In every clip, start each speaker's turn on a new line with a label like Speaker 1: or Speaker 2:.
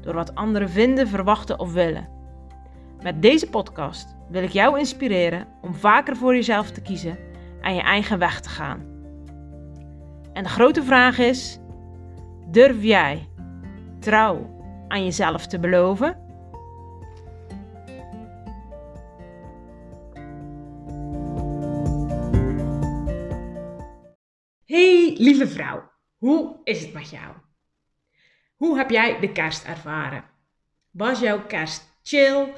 Speaker 1: door wat anderen vinden, verwachten of willen. Met deze podcast wil ik jou inspireren om vaker voor jezelf te kiezen en je eigen weg te gaan. En de grote vraag is: durf jij trouw aan jezelf te beloven? Hey lieve vrouw, hoe is het met jou? Hoe heb jij de kerst ervaren? Was jouw kerst chill?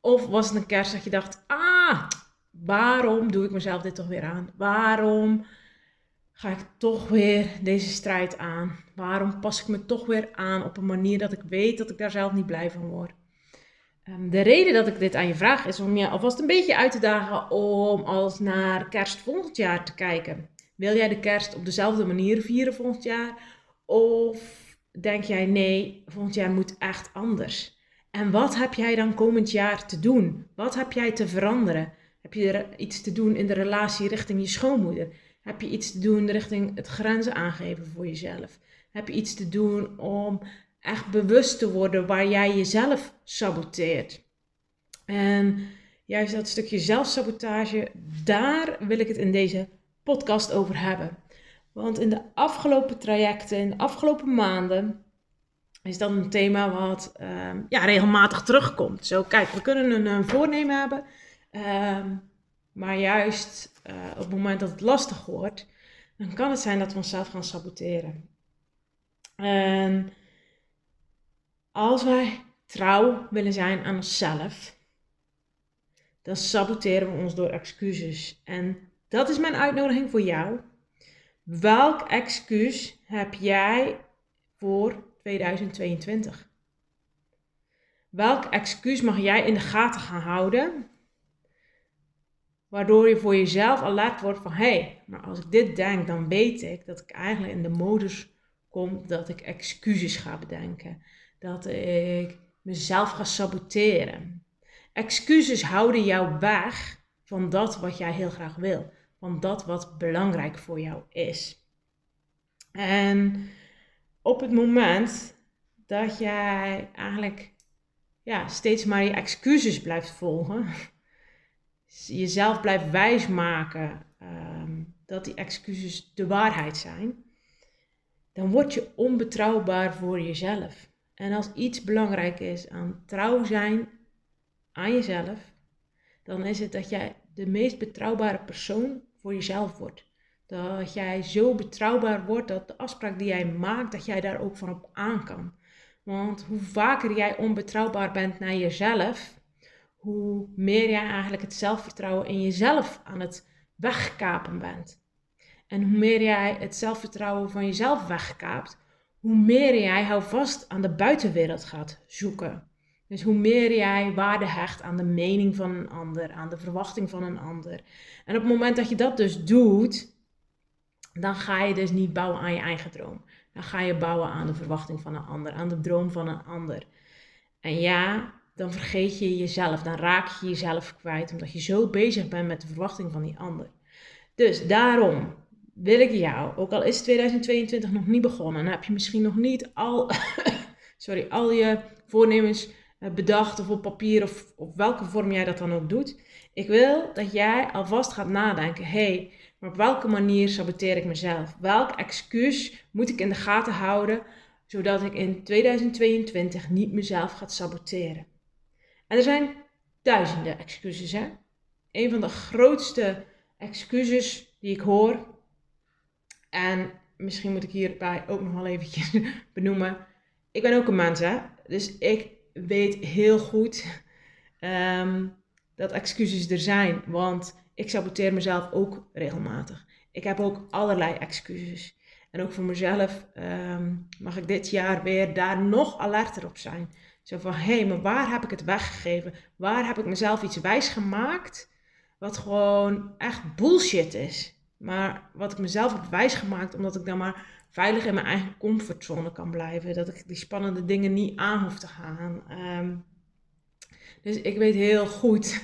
Speaker 1: Of was het een kerst dat je dacht: ah, waarom doe ik mezelf dit toch weer aan? Waarom ga ik toch weer deze strijd aan? Waarom pas ik me toch weer aan op een manier dat ik weet dat ik daar zelf niet blij van word? Ehm, de reden dat ik dit aan je vraag is om je alvast een beetje uit te dagen om als naar kerst volgend jaar te kijken. Wil jij de kerst op dezelfde manier vieren volgend jaar? Of denk jij nee, volgend jaar moet echt anders? En wat heb jij dan komend jaar te doen? Wat heb jij te veranderen? Heb je er iets te doen in de relatie richting je schoonmoeder? Heb je iets te doen richting het grenzen aangeven voor jezelf? Heb je iets te doen om echt bewust te worden waar jij jezelf saboteert? En juist dat stukje zelfsabotage, daar wil ik het in deze podcast over hebben. Want in de afgelopen trajecten, in de afgelopen maanden, is dat een thema wat ehm, ja, regelmatig terugkomt. Zo, kijk, we kunnen een, een voornemen hebben, ehm, maar juist uh, op het moment dat het lastig wordt, dan kan het zijn dat we onszelf gaan saboteren. En als wij trouw willen zijn aan onszelf, dan saboteren we ons door excuses. En dat is mijn uitnodiging voor jou. Welk excuus heb jij voor 2022? Welk excuus mag jij in de gaten gaan houden? Waardoor je voor jezelf alert wordt van hé, hey, maar als ik dit denk, dan weet ik dat ik eigenlijk in de modus kom dat ik excuses ga bedenken. Dat ik mezelf ga saboteren. Excuses houden jou weg van dat wat jij heel graag wil. Van dat wat belangrijk voor jou is. En op het moment dat jij eigenlijk ja, steeds maar je excuses blijft volgen, jezelf blijft wijsmaken um, dat die excuses de waarheid zijn, dan word je onbetrouwbaar voor jezelf. En als iets belangrijk is aan trouw zijn aan jezelf, dan is het dat jij de meest betrouwbare persoon voor jezelf wordt. Dat jij zo betrouwbaar wordt dat de afspraak die jij maakt, dat jij daar ook van op aan kan. Want hoe vaker jij onbetrouwbaar bent naar jezelf, hoe meer jij eigenlijk het zelfvertrouwen in jezelf aan het wegkapen bent. En hoe meer jij het zelfvertrouwen van jezelf wegkaapt, hoe meer jij houvast aan de buitenwereld gaat zoeken. Dus hoe meer jij waarde hecht aan de mening van een ander, aan de verwachting van een ander. En op het moment dat je dat dus doet, dan ga je dus niet bouwen aan je eigen droom. Dan ga je bouwen aan de verwachting van een ander, aan de droom van een ander. En ja, dan vergeet je jezelf, dan raak je jezelf kwijt, omdat je zo bezig bent met de verwachting van die ander. Dus daarom wil ik jou, ook al is 2022 nog niet begonnen, dan heb je misschien nog niet al, sorry, al je voornemens bedacht of op papier of op welke vorm jij dat dan ook doet. Ik wil dat jij alvast gaat nadenken, hey, maar op welke manier saboteer ik mezelf? Welk excuus moet ik in de gaten houden, zodat ik in 2022 niet mezelf ga saboteren? En er zijn duizenden excuses, hè? Een van de grootste excuses die ik hoor, en misschien moet ik hierbij ook nog wel eventjes benoemen, ik ben ook een mens, hè? Dus ik weet heel goed ehm, dat excuses er zijn, want ik saboteer mezelf ook regelmatig. Ik heb ook allerlei excuses. En ook voor mezelf ehm, mag ik dit jaar weer daar nog alerter op zijn. Zo van, hé, hey, maar waar heb ik het weggegeven? Waar heb ik mezelf iets wijs gemaakt wat gewoon echt bullshit is? Maar wat ik mezelf heb wijs gemaakt omdat ik dan maar veilig in mijn eigen comfortzone kan blijven. Dat ik die spannende dingen niet aan hoef te gaan. Ehm, dus ik weet heel goed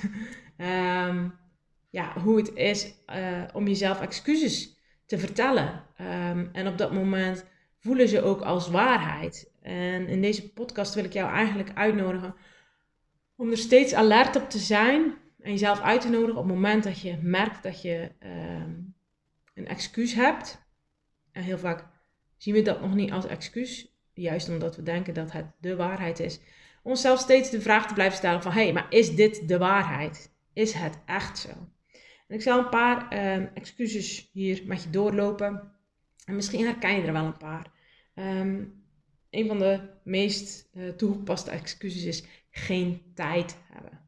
Speaker 1: um, ja, hoe het is uh, om jezelf excuses te vertellen. Um, en op dat moment voelen ze ook als waarheid. En in deze podcast wil ik jou eigenlijk uitnodigen om er steeds alert op te zijn en jezelf uit te nodigen op het moment dat je merkt dat je een excuus hebt. En heel vaak zien we dat nog niet als excuus, juist omdat we denken dat het de waarheid is. Onszelf steeds de vraag te blijven stellen van, hé, hey, maar is dit de waarheid? Is het echt zo? En ik zal een paar um, excuses hier met je doorlopen. En misschien herken je er wel een paar. Um, een van de meest uh, toegepaste excuses is geen tijd hebben.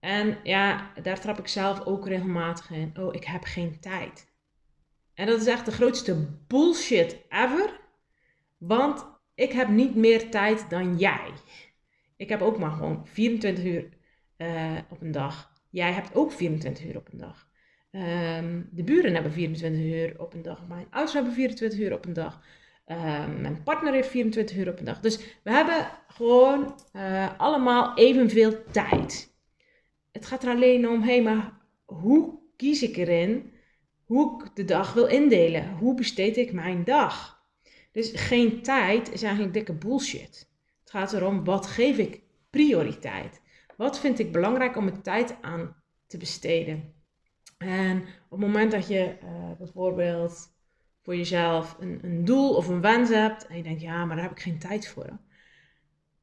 Speaker 1: En ja, daar trap ik zelf ook regelmatig in. Oh, ik heb geen tijd. En dat is echt de grootste bullshit ever. Want ik heb niet meer tijd dan jij. Ik heb ook maar gewoon 24 uur uh, op een dag. Jij hebt ook 24 uur op een dag. Um, de buren hebben 24 uur op een dag. Mijn ouders hebben 24 uur op een dag. Um, mijn partner heeft 24 uur op een dag. Dus we hebben gewoon uh, allemaal evenveel tijd. Het gaat er alleen om, hé, maar hoe kies ik erin hoe ik de dag wil indelen? Hoe besteed ik mijn dag? Dus geen tijd is eigenlijk dikke bullshit. Het gaat erom, wat geef ik prioriteit? Wat vind ik belangrijk om mijn tijd aan te besteden? En op het moment dat je uh, bijvoorbeeld voor jezelf een, een, doel of een wens hebt en je denkt, ja, maar daar heb ik geen tijd voor.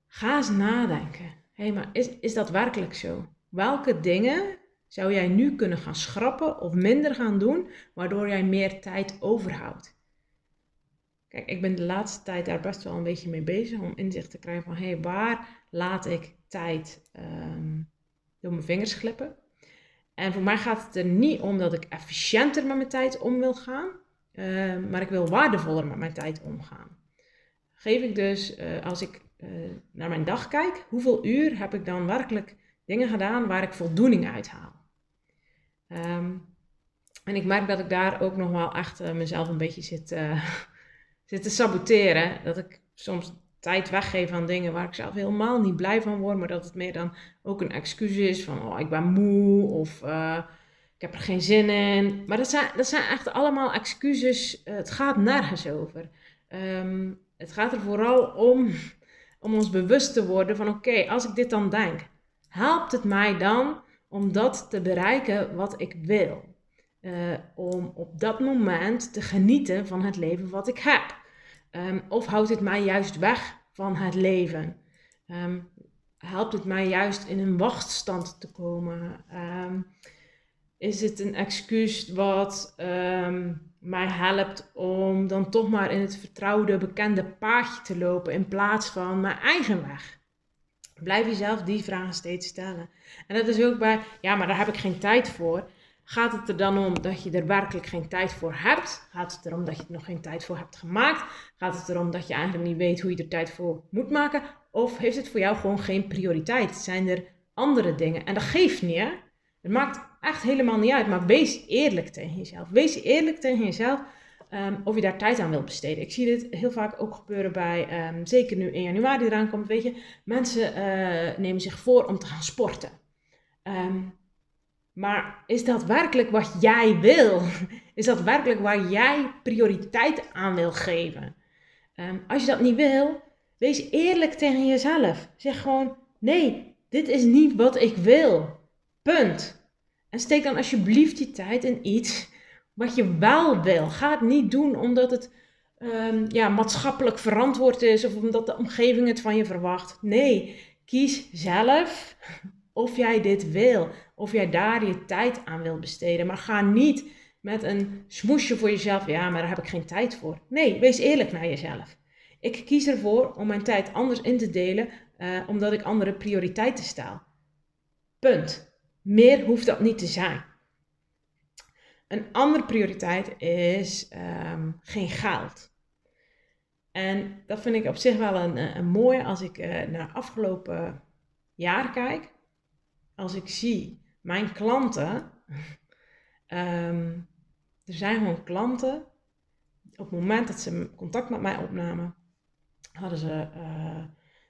Speaker 1: Ga eens nadenken. Hé, maar is, is dat werkelijk zo? Welke dingen zou jij nu kunnen gaan schrappen of minder gaan doen, waardoor jij meer tijd overhoudt? Kijk, ik ben de laatste tijd daar best wel een beetje mee bezig om inzicht te krijgen van, hé, hey, waar laat ik tijd um, door mijn vingers glippen? En voor mij gaat het er niet om dat ik efficiënter met mijn tijd om wil gaan, uh, maar ik wil waardevoller met mijn tijd omgaan. Geef ik dus, uh, als ik uh, naar mijn dag kijk, hoeveel uur heb ik dan werkelijk dingen gedaan waar ik voldoening uit haal? Um, en ik merk dat ik daar ook nog wel echt mezelf een beetje zit, zit te saboteren. Dat ik soms tijd weggeef aan dingen waar ik zelf helemaal niet blij van word, maar dat het meer dan ook een excuus is van oh, ik ben moe of uh, ik heb er geen zin in. Maar dat zijn, dat zijn echt allemaal excuses. Het gaat nergens over. Um, het gaat er vooral om, om ons bewust te worden van oké, als ik dit dan denk, helpt het mij dan om dat te bereiken wat ik wil? Uh, om op dat moment te genieten van het leven wat ik heb. Um, of houdt het mij juist weg van het leven? Um, helpt het mij juist in een wachtstand te komen? Um, is het een excuus wat mij helpt om dan toch maar in het vertrouwde, bekende paadje te lopen in plaats van mijn eigen weg? Blijf jezelf die vragen steeds stellen. En dat is ook bij, ja, maar daar heb ik geen tijd voor. Gaat het er dan om dat je er werkelijk geen tijd voor hebt? Gaat het erom dat je er nog geen tijd voor hebt gemaakt? Gaat het erom dat je eigenlijk niet weet hoe je er tijd voor moet maken? Of heeft het voor jou gewoon geen prioriteit? Zijn er andere dingen? En dat geeft niet, hè? Het maakt echt helemaal niet uit. Maar wees eerlijk tegen jezelf. Wees eerlijk tegen jezelf um, of je daar tijd aan wilt besteden. Ik zie dit heel vaak ook gebeuren bij, um, zeker nu in januari eraan komt, weet je. Mensen uh, nemen zich voor om te gaan sporten. Um, maar is dat werkelijk wat jij wil? Is dat werkelijk waar jij prioriteit aan wil geven? Als je dat niet wil, wees eerlijk tegen jezelf. Zeg gewoon: nee, dit is niet wat ik wil. Punt. En steek dan alsjeblieft je tijd in iets wat je wel wil. Ga het niet doen omdat het um, ja, maatschappelijk verantwoord is of omdat de omgeving het van je verwacht. Nee, kies zelf of jij dit wil, of jij daar je tijd aan wil besteden. Maar ga niet met een smoesje voor jezelf, ja, maar daar heb ik geen tijd voor. Nee, wees eerlijk naar jezelf. Ik kies ervoor om mijn tijd anders in te delen, uh, omdat ik andere prioriteiten stel. Punt. Meer hoeft dat niet te zijn. Een andere prioriteit is um, geen geld. En dat vind ik op zich wel een, een mooie als ik uh, naar afgelopen jaar kijk. Als ik zie mijn klanten. um, er zijn gewoon klanten. Op het moment dat ze contact met mij opnamen, hadden ze uh,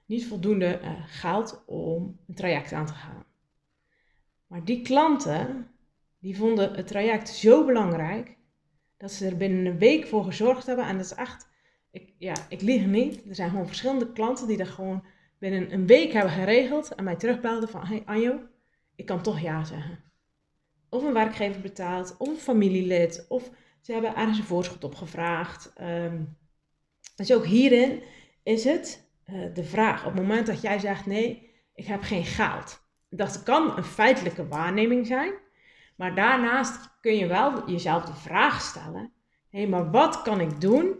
Speaker 1: niet voldoende geld om een traject aan te gaan. Maar die klanten, die vonden het traject zo belangrijk dat ze er binnen een week voor gezorgd hebben. En dat is echt, ik, ja, ik lieg niet. Er zijn gewoon verschillende klanten die dat gewoon binnen een week hebben geregeld en mij terugbelden van, hey Anjo, ik kan toch ja zeggen. Of een werkgever betaalt, of een familielid, of ze hebben ergens een voorschot op gevraagd. Um, dus ook hierin is het uh, de vraag, op het moment dat jij zegt, nee, ik heb geen geld. Dat kan een feitelijke waarneming zijn, maar daarnaast kun je wel jezelf de vraag stellen: hé, hey, maar wat kan ik doen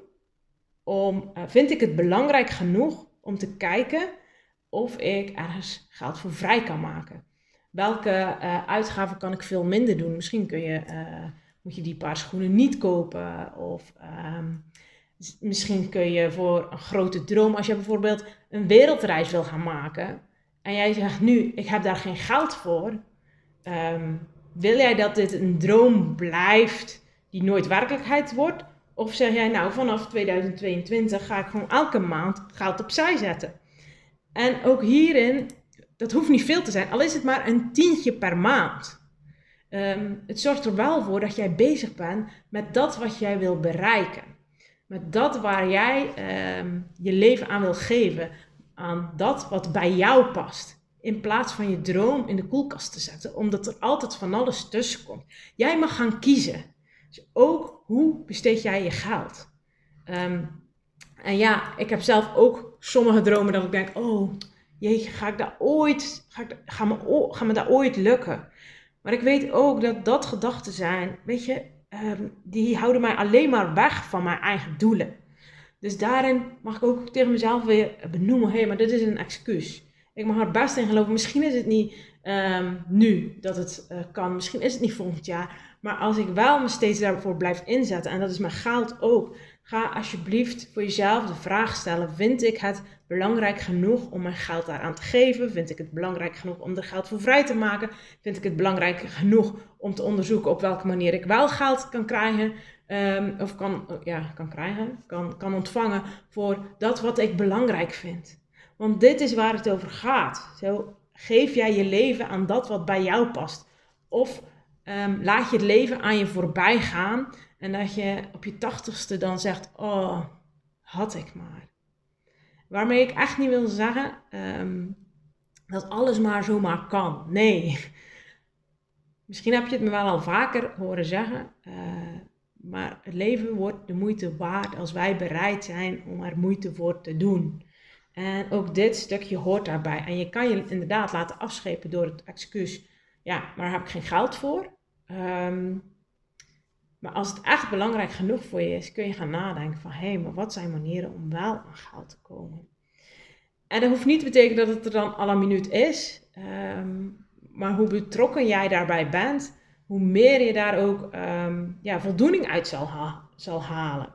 Speaker 1: om, uh, vind ik het belangrijk genoeg om te kijken of ik ergens geld voor vrij kan maken? Welke uh, uitgaven kan ik veel minder doen? Misschien kun je, uh, moet je die paar schoenen niet kopen of um, misschien kun je voor een grote droom, als je bijvoorbeeld een wereldreis wil gaan maken en jij zegt nu, ik heb daar geen geld voor, um, wil jij dat dit een droom blijft die nooit werkelijkheid wordt? Of zeg jij nou vanaf 2022 ga ik gewoon elke maand geld opzij zetten? En ook hierin, dat hoeft niet veel te zijn, al is het maar een tientje per maand. Um, het zorgt er wel voor dat jij bezig bent met dat wat jij wil bereiken. Met dat waar jij um, je leven aan wil geven. Aan dat wat bij jou past in plaats van je droom in de koelkast te zetten, omdat er altijd van alles tussen komt. Jij mag gaan kiezen. Dus ook hoe besteed jij je geld? Um, en ja, ik heb zelf ook sommige dromen dat ik denk, oh jeetje, ga ik daar ooit, ga, ga, me, ga me daar ooit lukken? Maar ik weet ook dat dat gedachten zijn, weet je, um, die houden mij alleen maar weg van mijn eigen doelen. Dus daarin mag ik ook tegen mezelf weer benoemen, hé, hey, maar dit is een excuus. Ik mag er best in geloven. Misschien is het niet um, nu dat het uh, kan. Misschien is het niet volgend jaar. Maar als ik wel me steeds daarvoor blijf inzetten, en dat is mijn geld ook, ga alsjeblieft voor jezelf de vraag stellen: vind ik het belangrijk genoeg om mijn geld daaraan te geven? Vind ik het belangrijk genoeg om er geld voor vrij te maken? Vind ik het belangrijk genoeg om te onderzoeken op welke manier ik wel geld kan krijgen? Um, of kan, ja, kan krijgen, kan, kan ontvangen voor dat wat ik belangrijk vind. Want dit is waar het over gaat. Zo geef jij je leven aan dat wat bij jou past. Of um, laat je het leven aan je voorbij gaan en dat je op je tachtigste dan zegt: Oh, had ik maar. Waarmee ik echt niet wil zeggen um, dat alles maar zomaar kan. Nee. Misschien heb je het me wel al vaker horen zeggen. Uh, maar het leven wordt de moeite waard als wij bereid zijn om er moeite voor te doen. En ook dit stukje hoort daarbij. En je kan je inderdaad laten afschepen door het excuus, ja, maar daar heb ik geen geld voor. Um, maar als het echt belangrijk genoeg voor je is, kun je gaan nadenken van, hé, maar wat zijn manieren om wel aan geld te komen? En dat hoeft niet te betekenen dat het er dan à la minuut is, um, maar hoe betrokken jij daarbij bent, hoe meer je daar ook um, ja, voldoening uit zal, zal halen.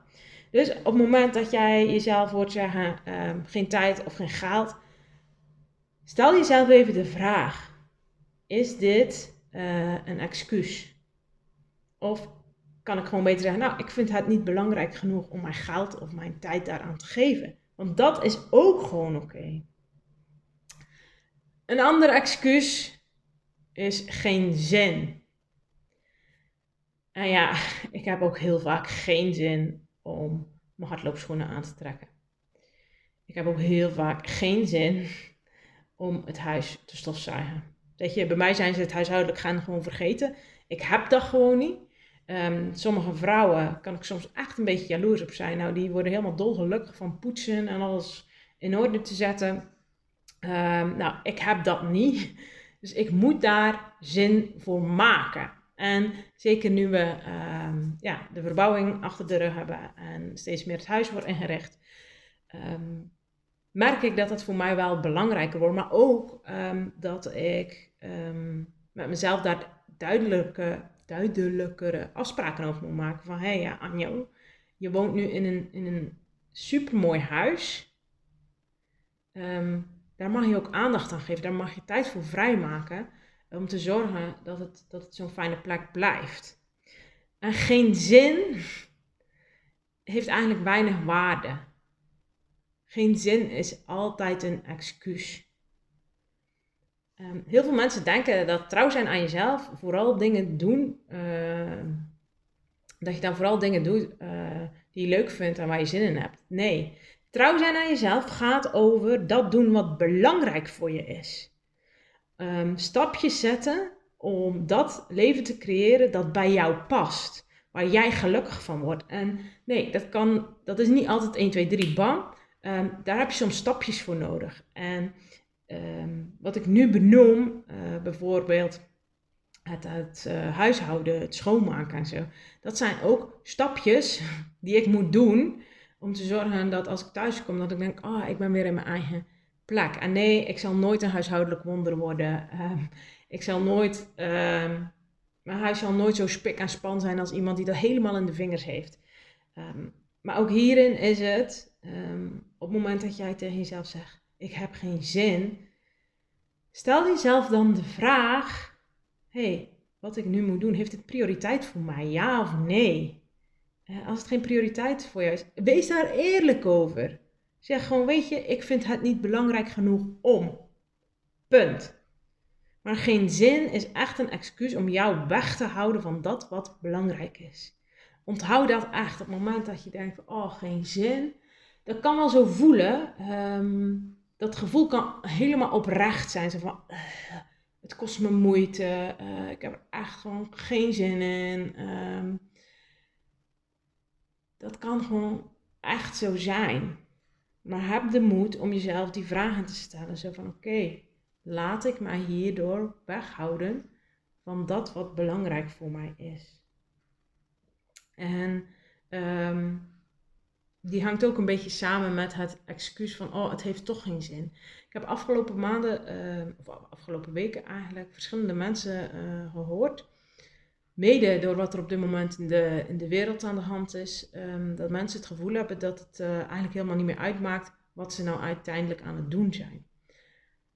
Speaker 1: Dus op het moment dat jij jezelf hoort zeggen, um, geen tijd of geen geld, stel jezelf even de vraag, is dit uh, een excuus? Of kan ik gewoon beter zeggen, nou, ik vind het niet belangrijk genoeg om mijn geld of mijn tijd daaraan te geven. Want dat is ook gewoon oké. Een ander excuus is geen zin. En ja, ik heb ook heel vaak geen zin om mijn hardloopschoenen aan te trekken. Ik heb ook heel vaak geen zin om het huis te stofzuigen. Weet je, bij mij zijn ze het huishoudelijk gaan gewoon vergeten. Ik heb dat gewoon niet. Um, sommige vrouwen kan ik soms echt een beetje jaloers op zijn. Nou, die worden helemaal dolgelukkig van poetsen en alles in orde te zetten. Um, nou, ik heb dat niet. Dus ik moet daar zin voor maken. En zeker nu we um, ja, de verbouwing achter de rug hebben en steeds meer het huis wordt ingericht, um, merk ik dat het voor mij wel belangrijker wordt. Maar ook um, dat ik met mezelf daar duidelijke, duidelijkere afspraken over moet maken. Van hé hey, ja, Anjo, je woont nu in een, in een supermooi huis. Ehm, daar mag je ook aandacht aan geven. Daar mag je tijd voor vrijmaken. Om te zorgen dat het, dat het zo'n fijne plek blijft. En geen zin heeft eigenlijk weinig waarde. Geen zin is altijd een excuus. Ehm, heel veel mensen denken dat trouw zijn aan jezelf vooral dingen doen. Ehm, dat je dan vooral dingen doet uh, die je leuk vindt en waar je zin in hebt. Nee, trouw zijn aan jezelf gaat over dat doen wat belangrijk voor je is. Um, stapjes zetten om dat leven te creëren dat bij jou past. Waar jij gelukkig van wordt. En nee, dat, kan, dat is niet altijd 1, 2, 3, bam. Um, daar heb je soms stapjes voor nodig. En um, wat ik nu benoem, uh, bijvoorbeeld het, het uh, huishouden, het schoonmaken en zo. Dat zijn ook stapjes die ik moet doen om te zorgen dat als ik thuis kom, dat ik denk, ah, oh, ik ben weer in mijn eigen plek. En nee, ik zal nooit een huishoudelijk wonder worden. Um, ik zal nooit, um, mijn huis zal nooit zo spik en span zijn als iemand die dat helemaal in de vingers heeft. Um, maar ook hierin is het, op het moment dat jij tegen jezelf zegt, ik heb geen zin, stel jezelf dan de vraag, hey, wat ik nu moet doen, heeft het prioriteit voor mij? Ja of nee? Eh, als het geen prioriteit voor jou is, wees daar eerlijk over. Zeg gewoon, weet je, ik vind het niet belangrijk genoeg om. Punt. Maar geen zin is echt een excuus om jou weg te houden van dat wat belangrijk is. Onthoud dat echt op het moment dat je denkt, oh, geen zin. Dat kan wel zo voelen. Um, dat gevoel kan helemaal oprecht zijn. Zo van, uh, het kost me moeite, uh, ik heb er echt gewoon geen zin in. Um, dat kan gewoon echt zo zijn. Maar heb de moed om jezelf die vragen te stellen. Zo van oké, laat ik mij hierdoor weghouden van dat wat belangrijk voor mij is. En um, die hangt ook een beetje samen met het excuus van, oh, het heeft toch geen zin. Ik heb afgelopen maanden, uh, of afgelopen weken eigenlijk, verschillende mensen uh, gehoord. Mede door wat er op dit moment in de, in de wereld aan de hand is. Um, dat mensen het gevoel hebben dat het uh, eigenlijk helemaal niet meer uitmaakt wat ze nou uiteindelijk aan het doen zijn.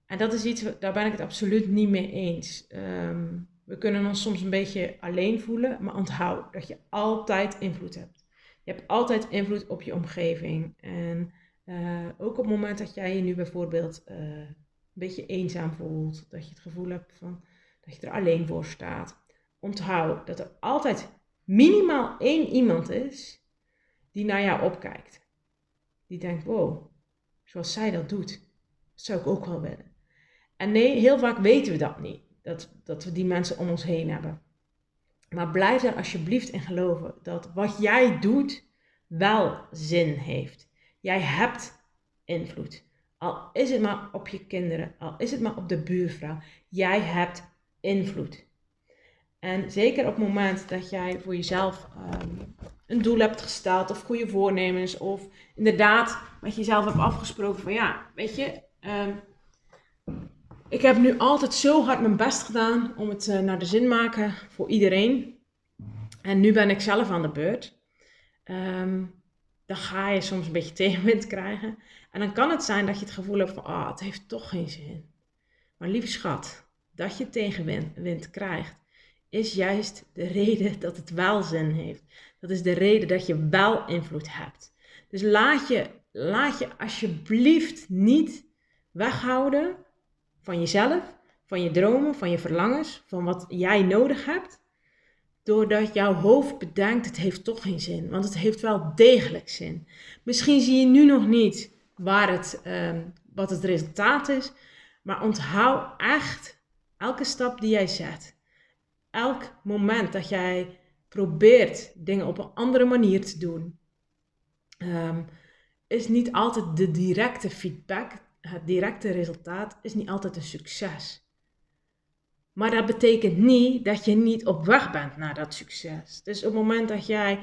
Speaker 1: En dat is iets, daar ben ik het absoluut niet mee eens. Um, we kunnen ons soms een beetje alleen voelen, maar onthoud dat je altijd invloed hebt. Je hebt altijd invloed op je omgeving. En uh, ook op het moment dat jij je nu bijvoorbeeld uh, een beetje eenzaam voelt, dat je het gevoel hebt van, dat je er alleen voor staat. Onthoud dat er altijd minimaal één iemand is die naar jou opkijkt. Die denkt, wow, zoals zij dat doet, zou ik ook wel willen. En nee, heel vaak weten we dat niet, dat, dat we die mensen om ons heen hebben. Maar blijf er alsjeblieft in geloven dat wat jij doet wel zin heeft. Jij hebt invloed. Al is het maar op je kinderen, al is het maar op de buurvrouw. Jij hebt invloed. En zeker op het moment dat jij voor jezelf um, een doel hebt gesteld of goede voornemens of inderdaad met jezelf hebt afgesproken van ja, weet je, um, ik heb nu altijd zo hard mijn best gedaan om het uh, naar de zin maken voor iedereen. En nu ben ik zelf aan de beurt. Um, dan ga je soms een beetje tegenwind krijgen. En dan kan het zijn dat je het gevoel hebt van, ah, het heeft toch geen zin. Maar lieve schat, dat je tegenwind krijgt, is juist de reden dat het wel zin heeft. Dat is de reden dat je wel invloed hebt. Dus laat je, laat je alsjeblieft niet weghouden van jezelf, van je dromen, van je verlangens, van wat jij nodig hebt doordat jouw hoofd bedenkt, het heeft toch geen zin. Want het heeft wel degelijk zin. Misschien zie je nu nog niet waar het, um, wat het resultaat is. Maar onthoud echt elke stap die jij zet. Elk moment dat jij probeert dingen op een andere manier te doen. Um, is niet altijd de directe feedback. Het directe resultaat is niet altijd een succes. Maar dat betekent niet dat je niet op weg bent naar dat succes. Dus op het moment dat jij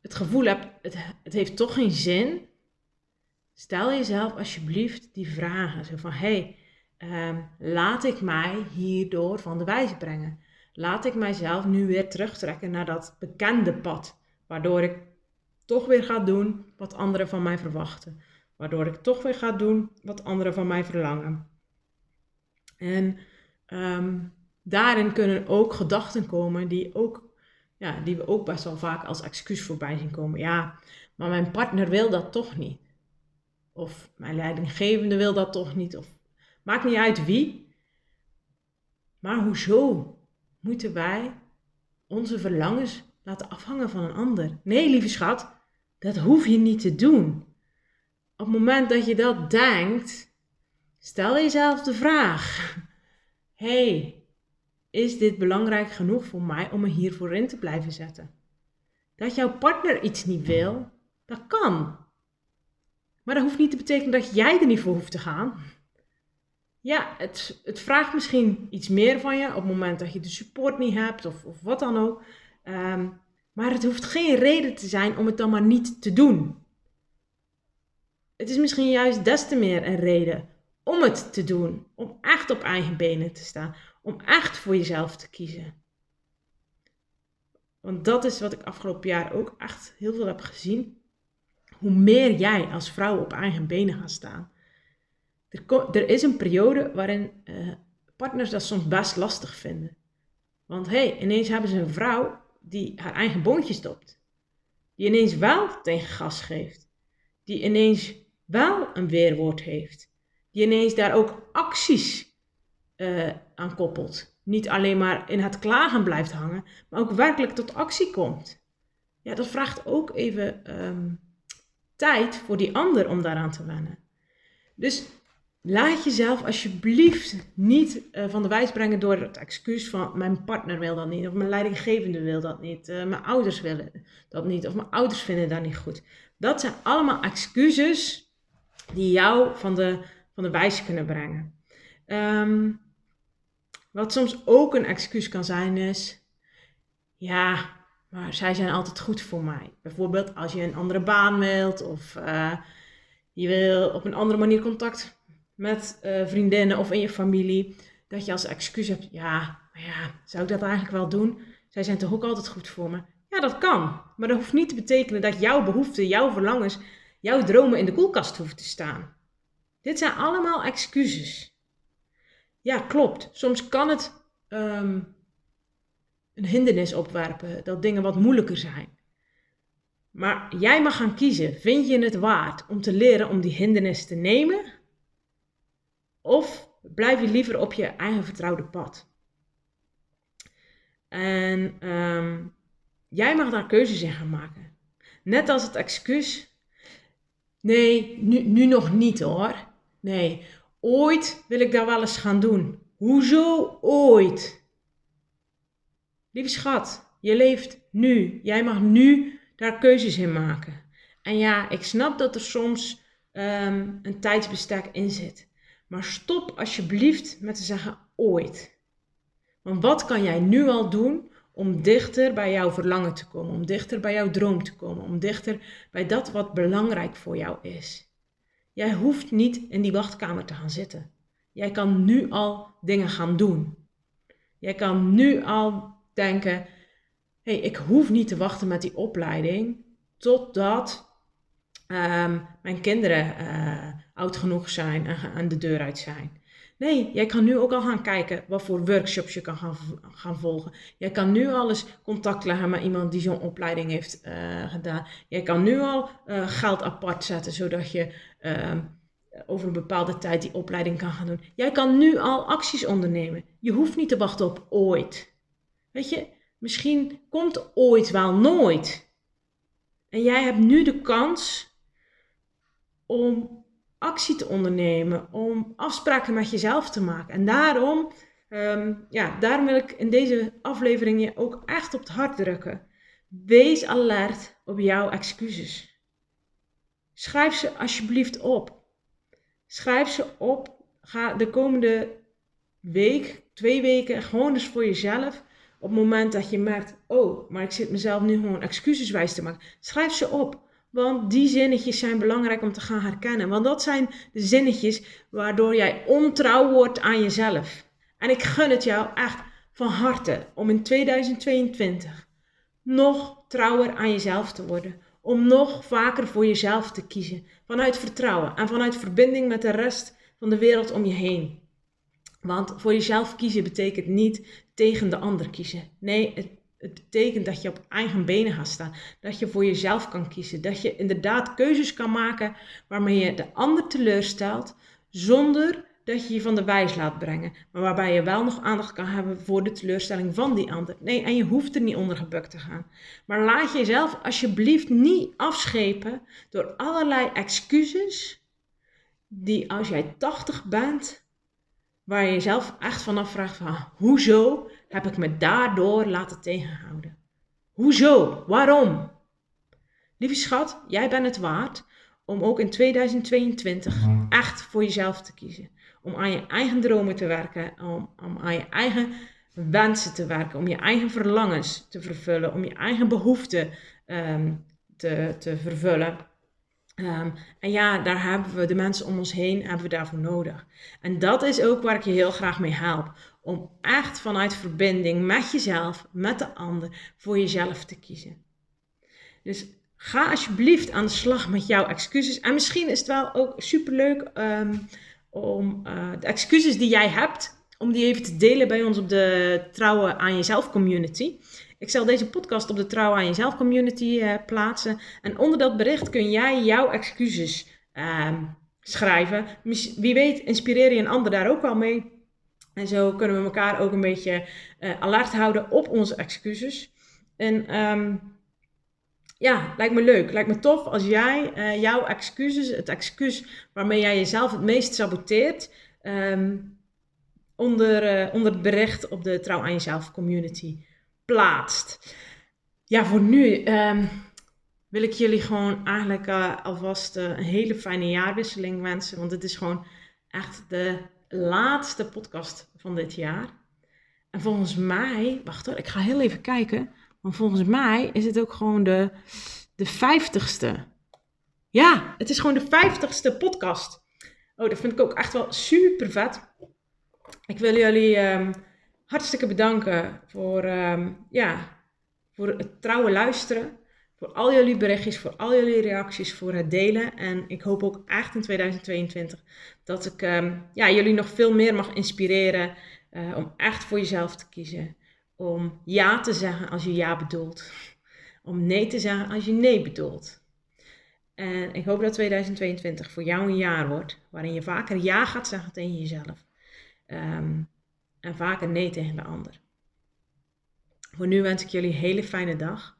Speaker 1: het gevoel hebt, het, het heeft toch geen zin, stel jezelf alsjeblieft die vragen. Zo van, hé, hey, um, laat ik mij hierdoor van de wijze brengen? Laat ik mijzelf nu weer terugtrekken naar dat bekende pad, waardoor ik toch weer ga doen wat anderen van mij verwachten. Waardoor ik toch weer ga doen wat anderen van mij verlangen. En ehm, daarin kunnen ook gedachten komen die, ook, ja, die we ook best wel vaak als excuus voorbij zien komen. Ja, maar mijn partner wil dat toch niet. Of mijn leidinggevende wil dat toch niet. Of maakt niet uit wie. Maar hoezo moeten wij onze verlangens laten afhangen van een ander? Nee, lieve schat, dat hoef je niet te doen. Op het moment dat je dat denkt, stel jezelf de vraag: hey, is dit belangrijk genoeg voor mij om me hiervoor in te blijven zetten? Dat jouw partner iets niet wil, dat kan. Maar dat hoeft niet te betekenen dat jij er niet voor hoeft te gaan. Ja, het, het vraagt misschien iets meer van je op het moment dat je de support niet hebt of, of wat dan ook. Ehm, maar het hoeft geen reden te zijn om het dan maar niet te doen. Het is misschien juist des te meer een reden om het te doen. Om echt op eigen benen te staan. Om echt voor jezelf te kiezen. Want dat is wat ik afgelopen jaar ook echt heel veel heb gezien. Hoe meer jij als vrouw op eigen benen gaat staan. Er, er is een periode waarin uh, partners dat soms best lastig vinden. Want hey, ineens hebben ze een vrouw die haar eigen boontje stopt. Die ineens wel tegen gas geeft. Die ineens wel een weerwoord heeft. Die ineens daar ook acties uh, aan koppelt. Niet alleen maar in het klagen blijft hangen, maar ook werkelijk tot actie komt. Ja, dat vraagt ook even um, tijd voor die ander om daaraan te wennen. Dus laat jezelf alsjeblieft niet uh, van de wijs brengen door het excuus van mijn partner wil dat niet, of mijn leidinggevende wil dat niet, uh, mijn ouders willen dat niet, of mijn ouders vinden dat niet goed. Dat zijn allemaal excuses die jou van de, van de wijs kunnen brengen. Um, wat soms ook een excuus kan zijn is, ja, maar zij zijn altijd goed voor mij. Bijvoorbeeld als je een andere baan wilt of uh, je wil op een andere manier contact met uh, vriendinnen of in je familie. Dat je als excuus hebt, ja, maar ja, zou ik dat eigenlijk wel doen? Zij zijn toch ook altijd goed voor me? Ja, dat kan. Maar dat hoeft niet te betekenen dat jouw behoeften, jouw verlangens, jouw dromen in de koelkast hoeven te staan. Dit zijn allemaal excuses. Ja, klopt. Soms kan het um, een hindernis opwerpen, dat dingen wat moeilijker zijn. Maar jij mag gaan kiezen. Vind je het waard om te leren om die hindernis te nemen? Of blijf je liever op je eigen vertrouwde pad? En um, jij mag daar keuzes in gaan maken. Net als het excuus. Nee, nu, nu nog niet hoor. Nee, ooit wil ik dat wel eens gaan doen. Hoezo ooit? Lieve schat, je leeft nu. Jij mag nu daar keuzes in maken. En ja, ik snap dat er soms um, een tijdsbestek in zit. Maar stop alsjeblieft met te zeggen ooit. Want wat kan jij nu al doen om dichter bij jouw verlangen te komen, om dichter bij jouw droom te komen, om dichter bij dat wat belangrijk voor jou is? Jij hoeft niet in die wachtkamer te gaan zitten. Jij kan nu al dingen gaan doen. Jij kan nu al denken: hey, ik hoef niet te wachten met die opleiding totdat um, mijn kinderen uh, oud genoeg zijn en de deur uit zijn. Nee, jij kan nu ook al gaan kijken wat voor workshops je kan gaan, gaan volgen. Jij kan nu al eens contact leggen met iemand die zo'n opleiding heeft uh, gedaan. Jij kan nu al uh, geld apart zetten, zodat je uh, over een bepaalde tijd die opleiding kan gaan doen. Jij kan nu al acties ondernemen. Je hoeft niet te wachten op ooit. Weet je, misschien komt ooit wel nooit. En jij hebt nu de kans om actie te ondernemen, om afspraken met jezelf te maken. En daarom, um, ja, daarom wil ik in deze aflevering je ook echt op het hart drukken. Wees alert op jouw excuses. Schrijf ze alsjeblieft op. Schrijf ze op. Ga de komende week, twee weken, gewoon eens voor jezelf. Op het moment dat je merkt, oh, maar ik zit mezelf nu gewoon excuseswijs te maken. Schrijf ze op. Want die zinnetjes zijn belangrijk om te gaan herkennen. Want dat zijn de zinnetjes waardoor jij ontrouw wordt aan jezelf. En ik gun het jou echt van harte om in 2022 nog trouwer aan jezelf te worden. om nog vaker voor jezelf te kiezen. Vanuit vertrouwen en vanuit verbinding met de rest van de wereld om je heen. Want voor jezelf kiezen betekent niet tegen de ander kiezen. Nee, het, het, betekent dat je op eigen benen gaat staan. Dat je voor jezelf kan kiezen. Dat je inderdaad keuzes kan maken waarmee je de ander teleurstelt. Zonder dat je je van de wijs laat brengen. Maar waarbij je wel nog aandacht kan hebben voor de teleurstelling van die ander. Nee, en je hoeft er niet onder gebukt te gaan. Maar laat jezelf alsjeblieft niet afschepen door allerlei excuses. Die als jij 80 bent, waar je jezelf echt vanaf vraagt van hoezo heb ik me daardoor laten tegenhouden? Hoezo? Waarom? Lieve schat, jij bent het waard om ook in 2022 echt voor jezelf te kiezen. Om aan je eigen dromen te werken, om, om aan je eigen wensen te werken, om je eigen verlangens te vervullen, om je eigen behoeften ehm, te, te vervullen. Ehm, en ja, daar hebben we de mensen om ons heen hebben we daarvoor nodig. En dat is ook waar ik je heel graag mee help. Om echt vanuit verbinding met jezelf, met de ander, voor jezelf te kiezen. Dus ga alsjeblieft aan de slag met jouw excuses. En misschien is het wel ook superleuk um, om uh, de excuses die jij hebt, om die even te delen bij ons op de Trouwen aan Jezelf community. Ik zal deze podcast op de Trouw aan Jezelf community uh, plaatsen. En onder dat bericht kun jij jouw excuses uh, schrijven. Wie weet inspireer je een ander daar ook wel mee. En zo kunnen we elkaar ook een beetje uh, alert houden op onze excuses. En um, ja, lijkt me leuk. Lijkt me tof als jij uh, jouw excuses, het excuus waarmee jij jezelf het meest saboteert, um, onder, onder het bericht op de Trouw aan Jezelf community plaatst. Ja, voor nu um, wil ik jullie gewoon eigenlijk alvast een hele fijne jaarwisseling wensen. Want het is gewoon echt de laatste podcast van dit jaar. En volgens mij, wacht hoor, ik ga heel even kijken. Want volgens mij is het ook gewoon de, de vijftigste. Ja, het is gewoon de vijftigste podcast. Oh, dat vind ik ook echt wel super vet. Ik wil jullie um, hartstikke bedanken voor, um, ja, voor het trouwe luisteren. Voor al jullie berichtjes, voor al jullie reacties, voor het delen. En ik hoop ook echt in 2022 dat ik um, ja, jullie nog veel meer mag inspireren uh, om echt voor jezelf te kiezen. Om ja te zeggen als je ja bedoelt. Om nee te zeggen als je nee bedoelt. En ik hoop dat 2022 voor jou een jaar wordt waarin je vaker ja gaat zeggen tegen jezelf. Um, en vaker nee tegen de ander. Voor nu wens ik jullie een hele fijne dag.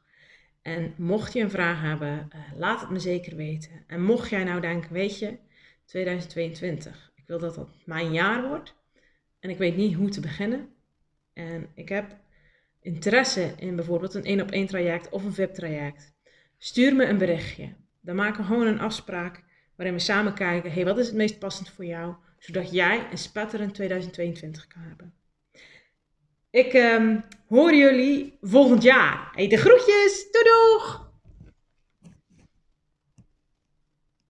Speaker 1: En mocht je een vraag hebben, uh, laat het me zeker weten. En mocht jij nou denken, weet je, 2022, ik wil dat dat mijn jaar wordt. En ik weet niet hoe te beginnen. En ik heb interesse in bijvoorbeeld een 1 op 1 traject of een VIP traject. Stuur me een berichtje. Dan maken we gewoon een afspraak waarin we samen kijken, hey, wat is het meest passend voor jou? Zodat jij een spetterend 2022 kan hebben. Ik um, hoor jullie volgend jaar. Hey, de groetjes. Doei doeg!